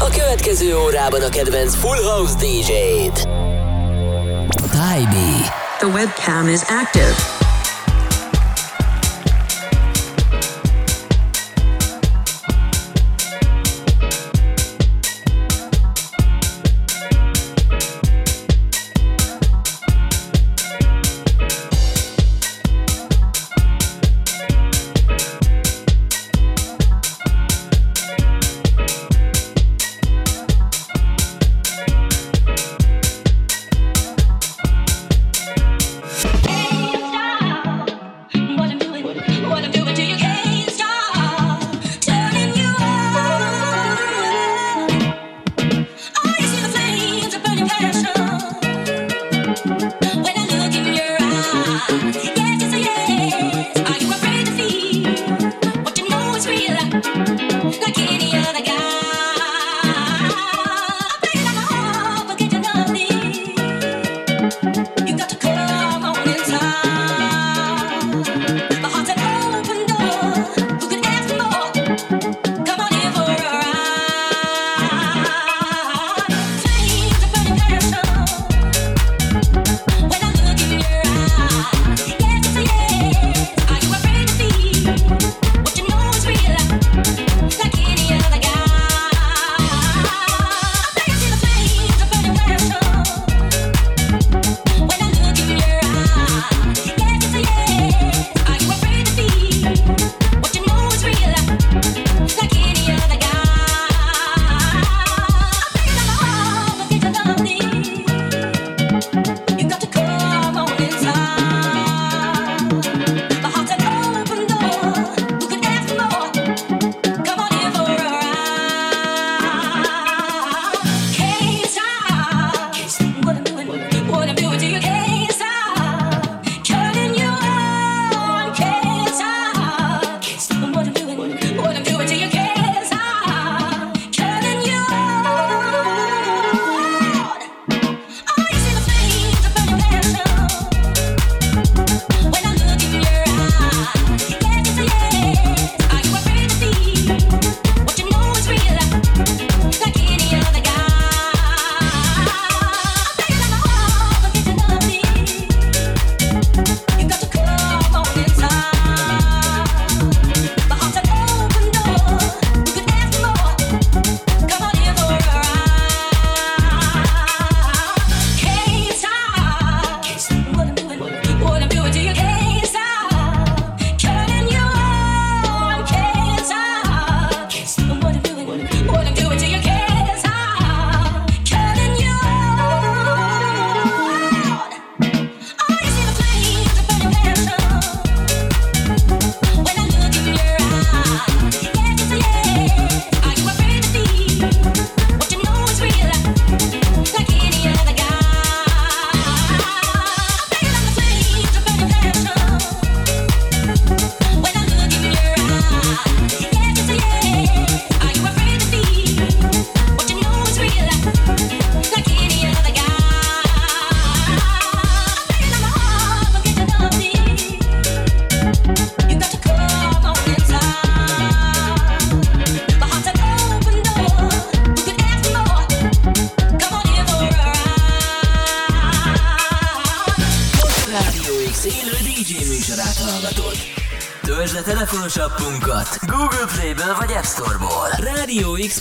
A következő órában a kedvenc Full House DJ-t. Tybee. The webcam is active.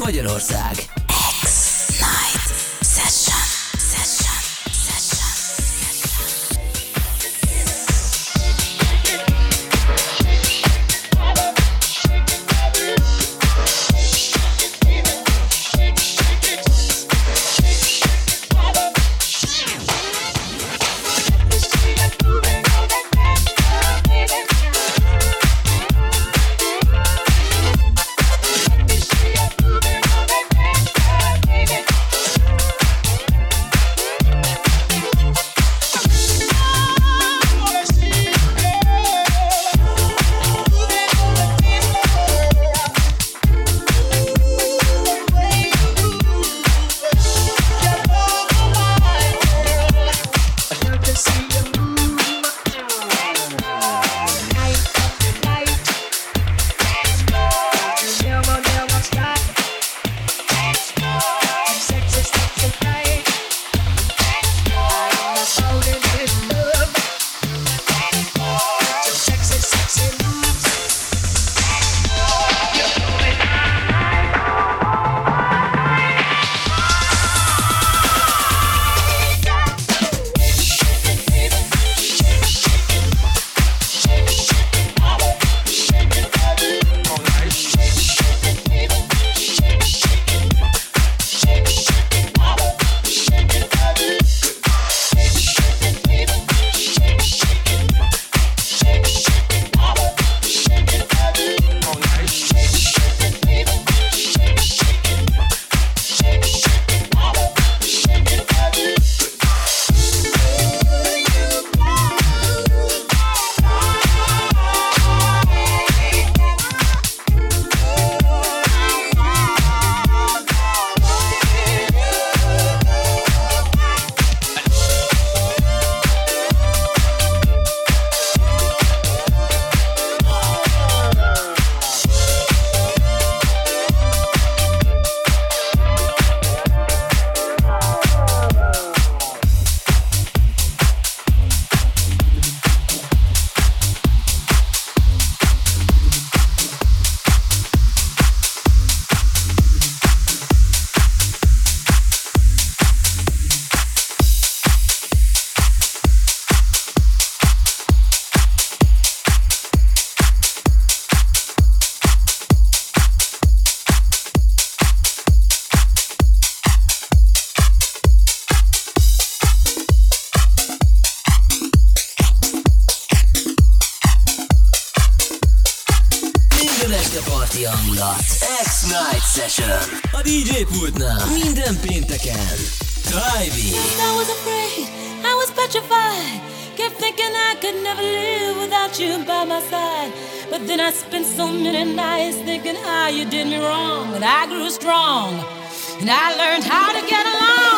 Magyarország. Ivy. I was afraid, I was petrified. Kept thinking I could never live without you by my side. But then I spent so many nights thinking how you did me wrong. And I grew strong, and I learned how to get along.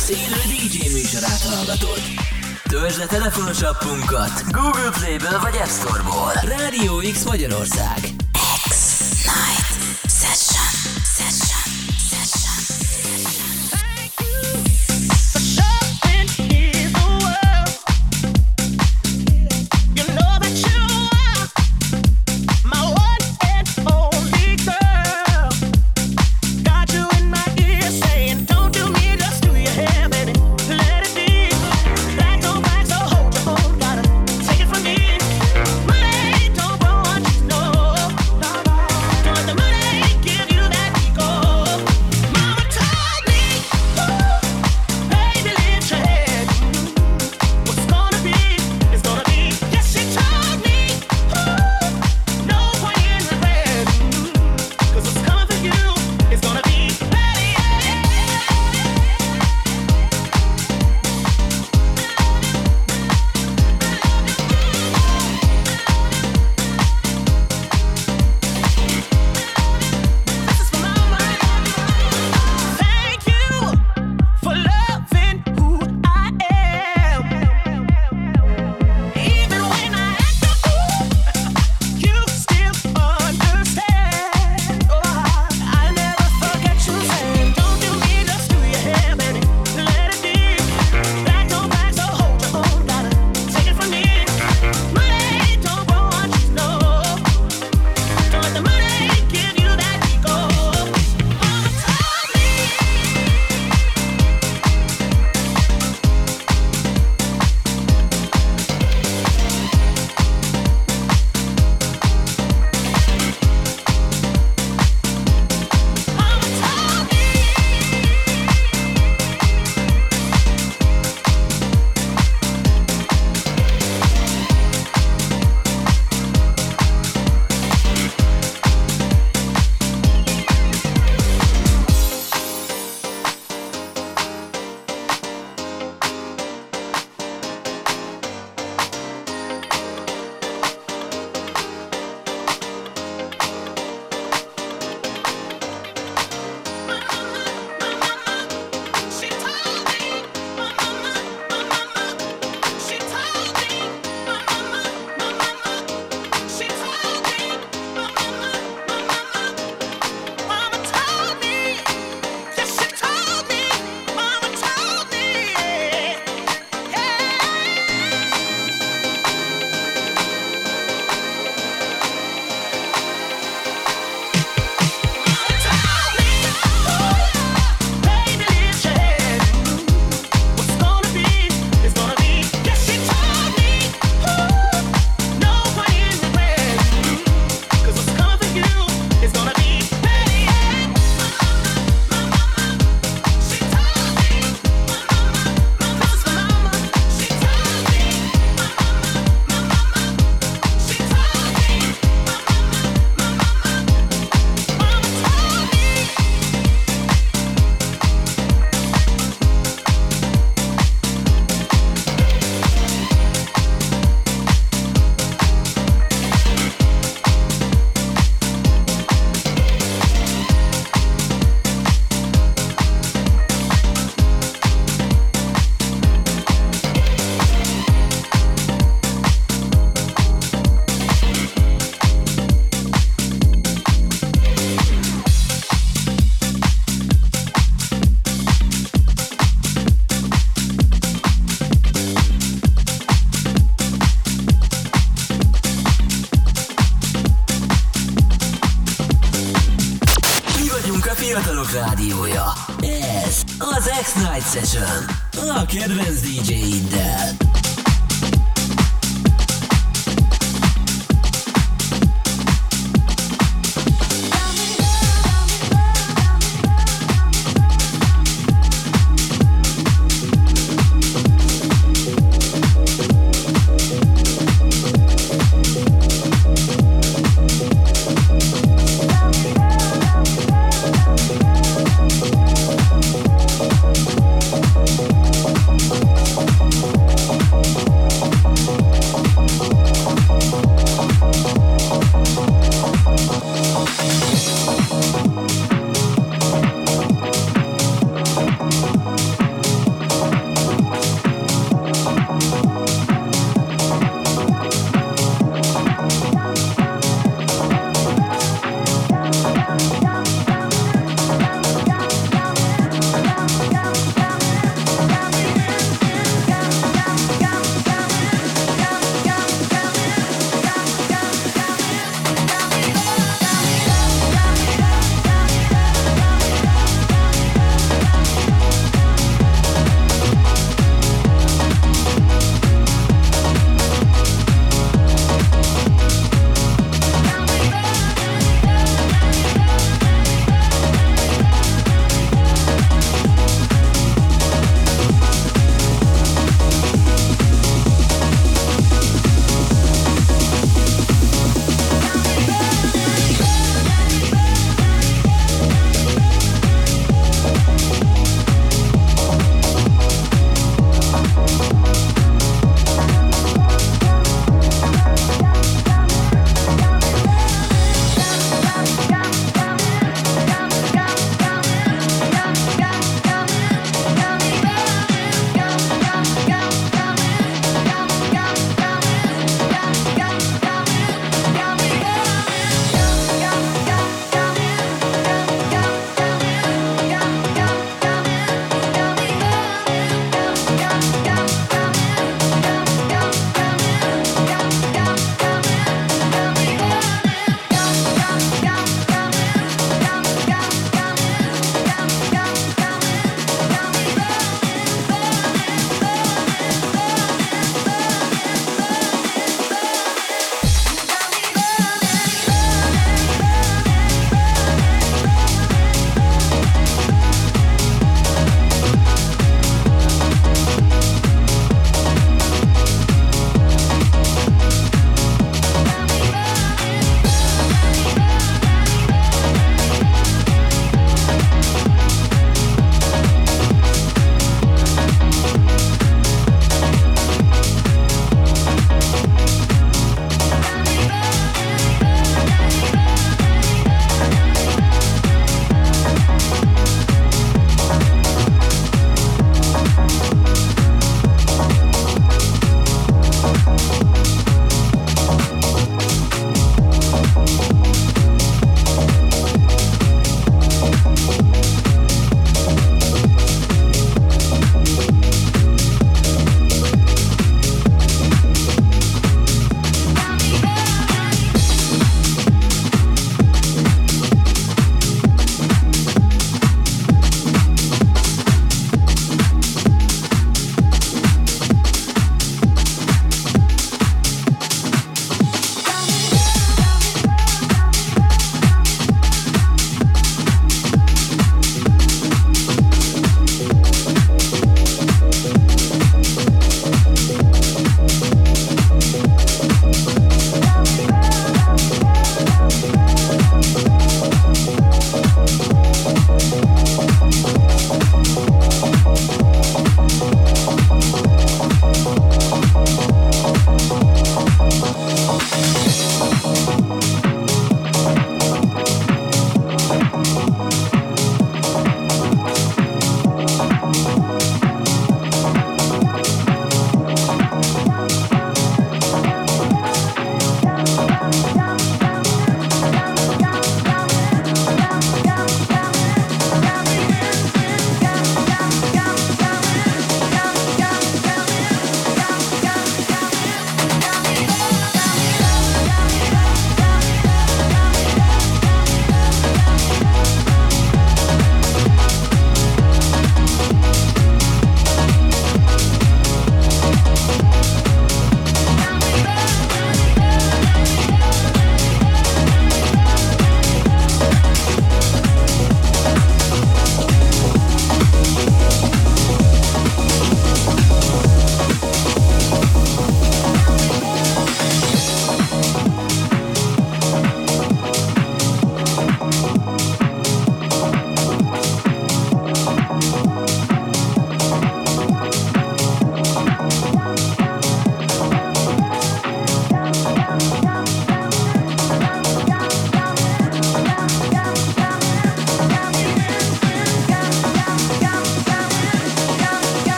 X élő DJ műsorát hallgatod. Töltsd le telefonos appunkat Google Play-ből vagy App Store-ból. Rádió X Magyarország.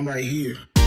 I'm right here.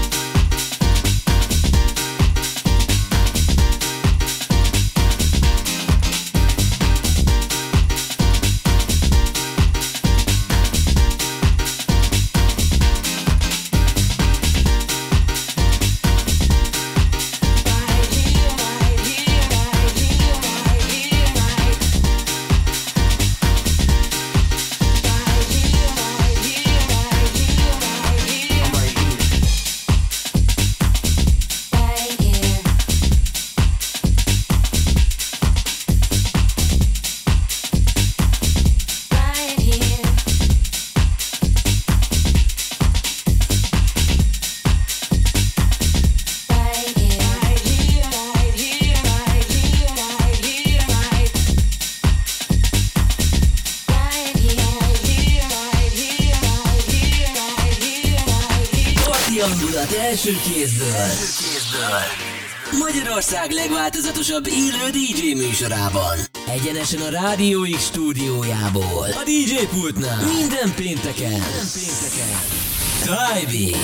műsorában. Egyenesen a Rádió X stúdiójából. A DJ pultnál. Minden pénteken. Minden pénteken. Drive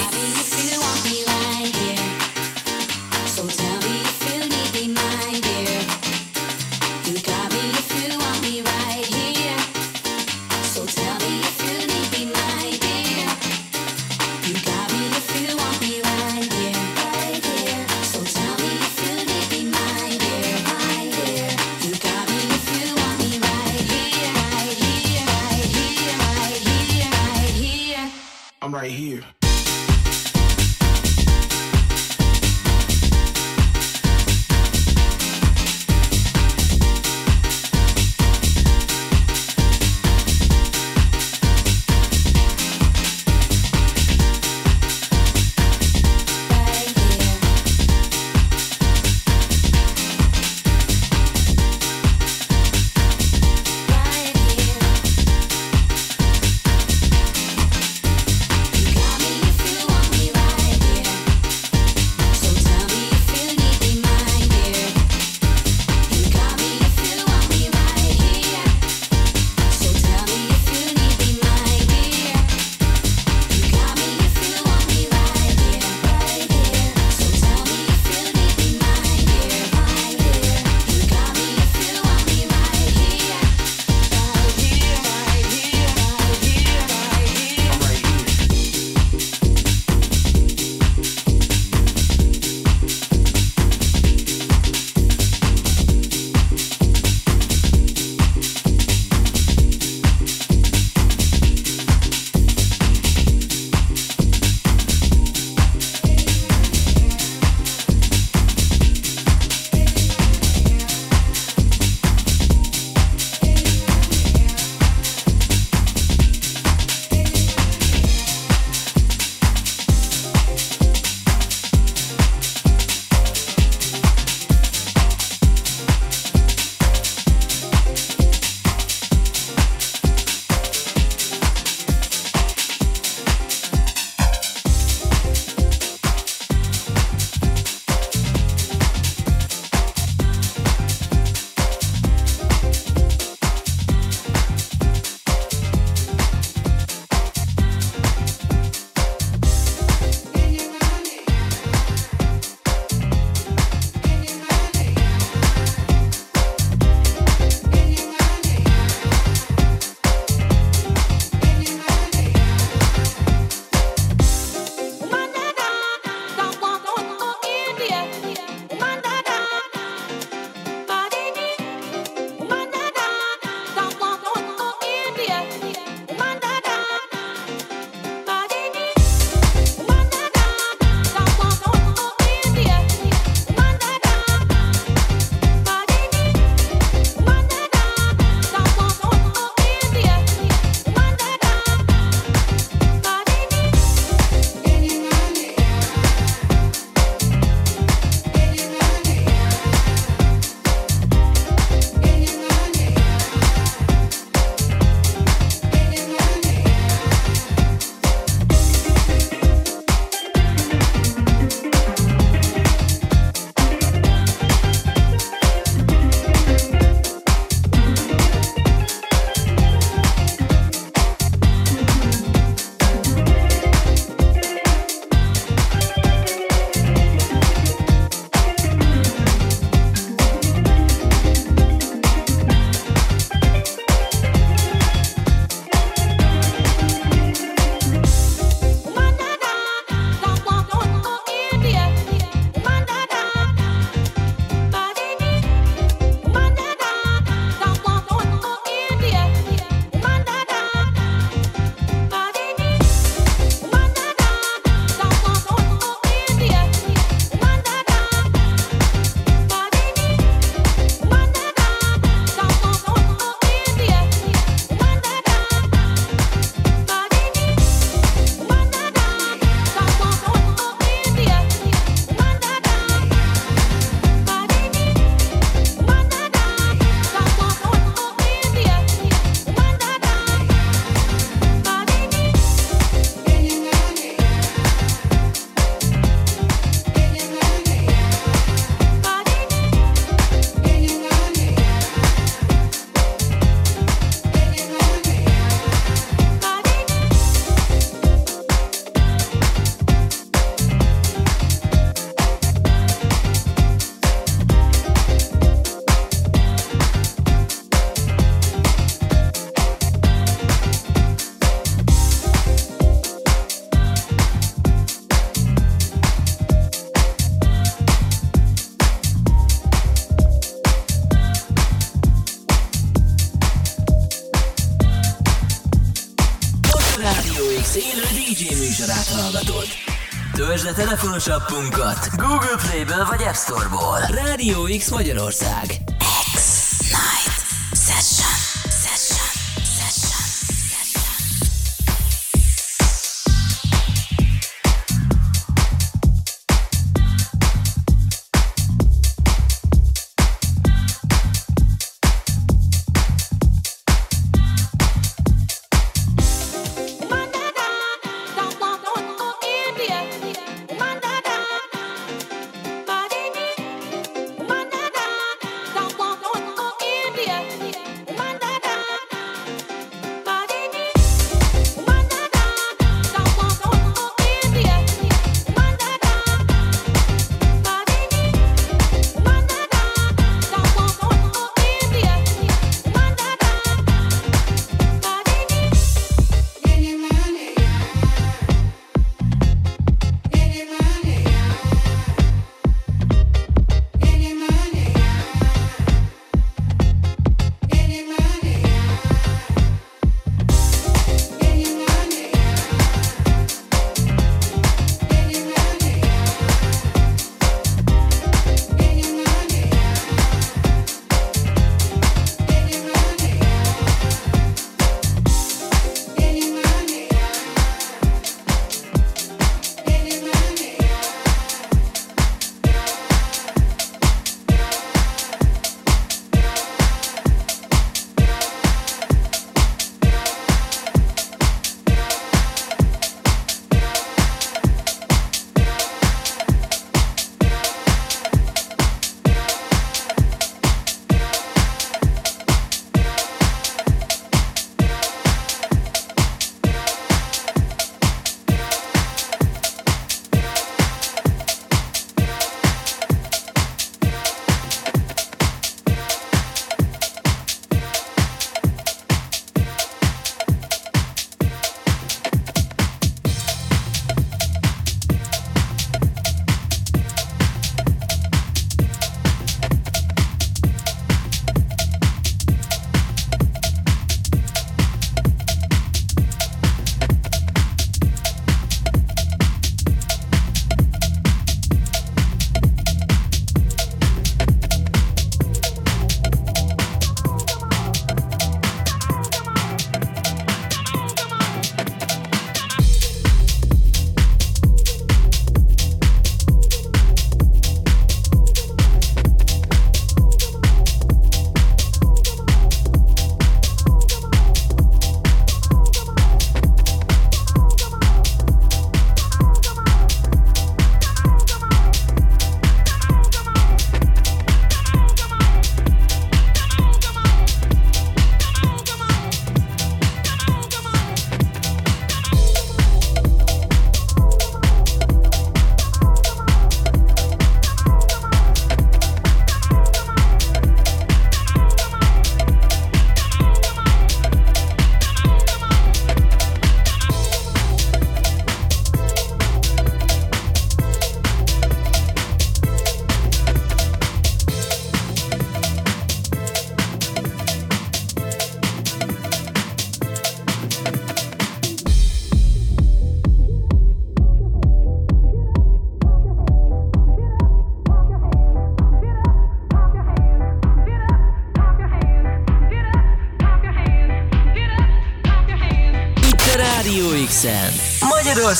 appunkat Google Play-ből vagy App Store-ból. Rádió X Magyarország.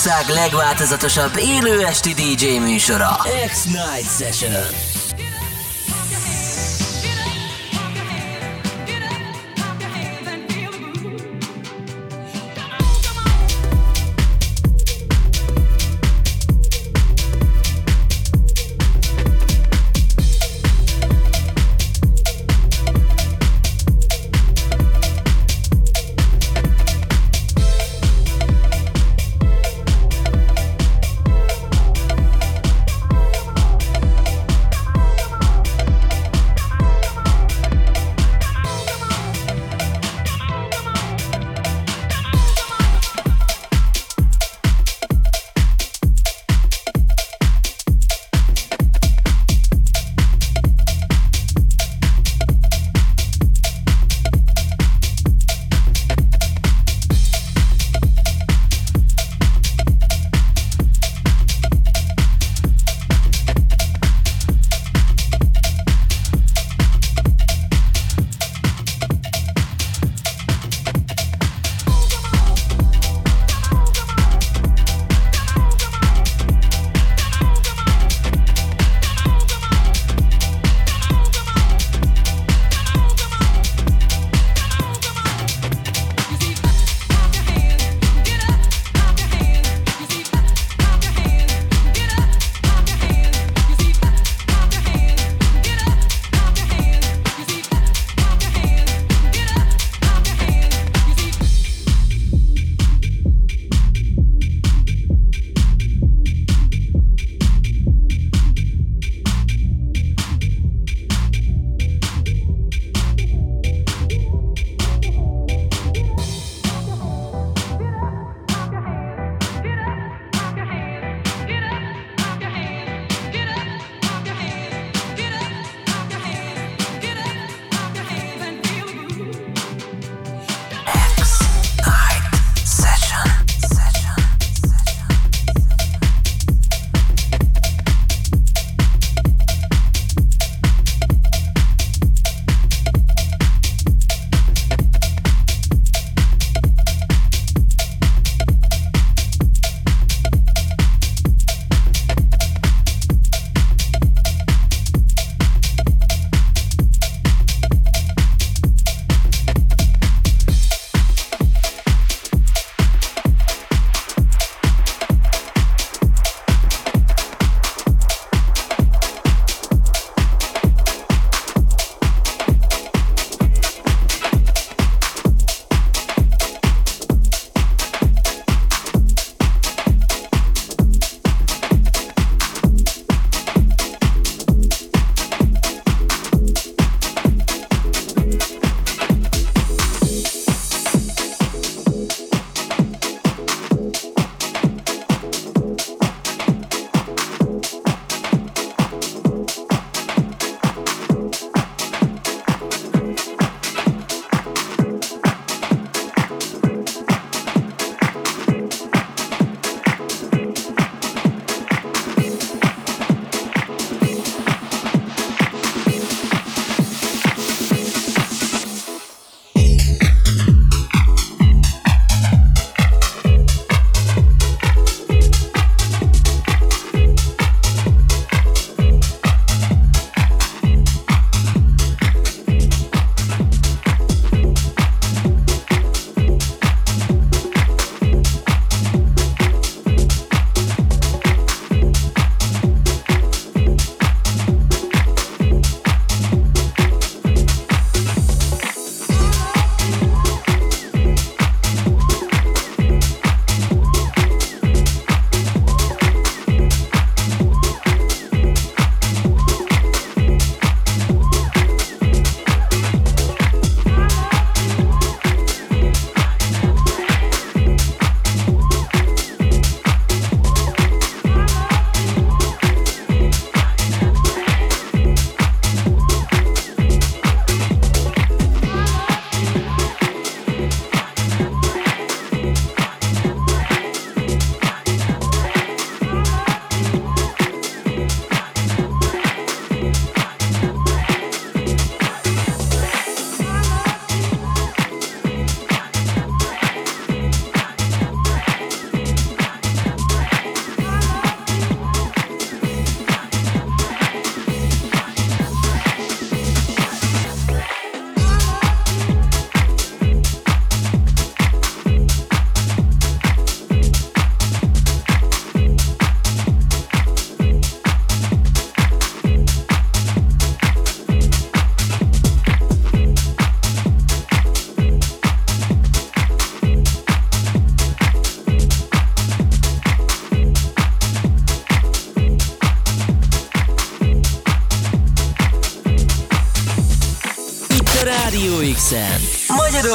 Magyarország legváltozatosabb élő esti DJ műsora. X-Night Session.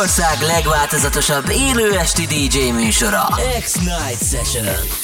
Magyarország legváltozatosabb élő esti DJ műsora. X-Night Session.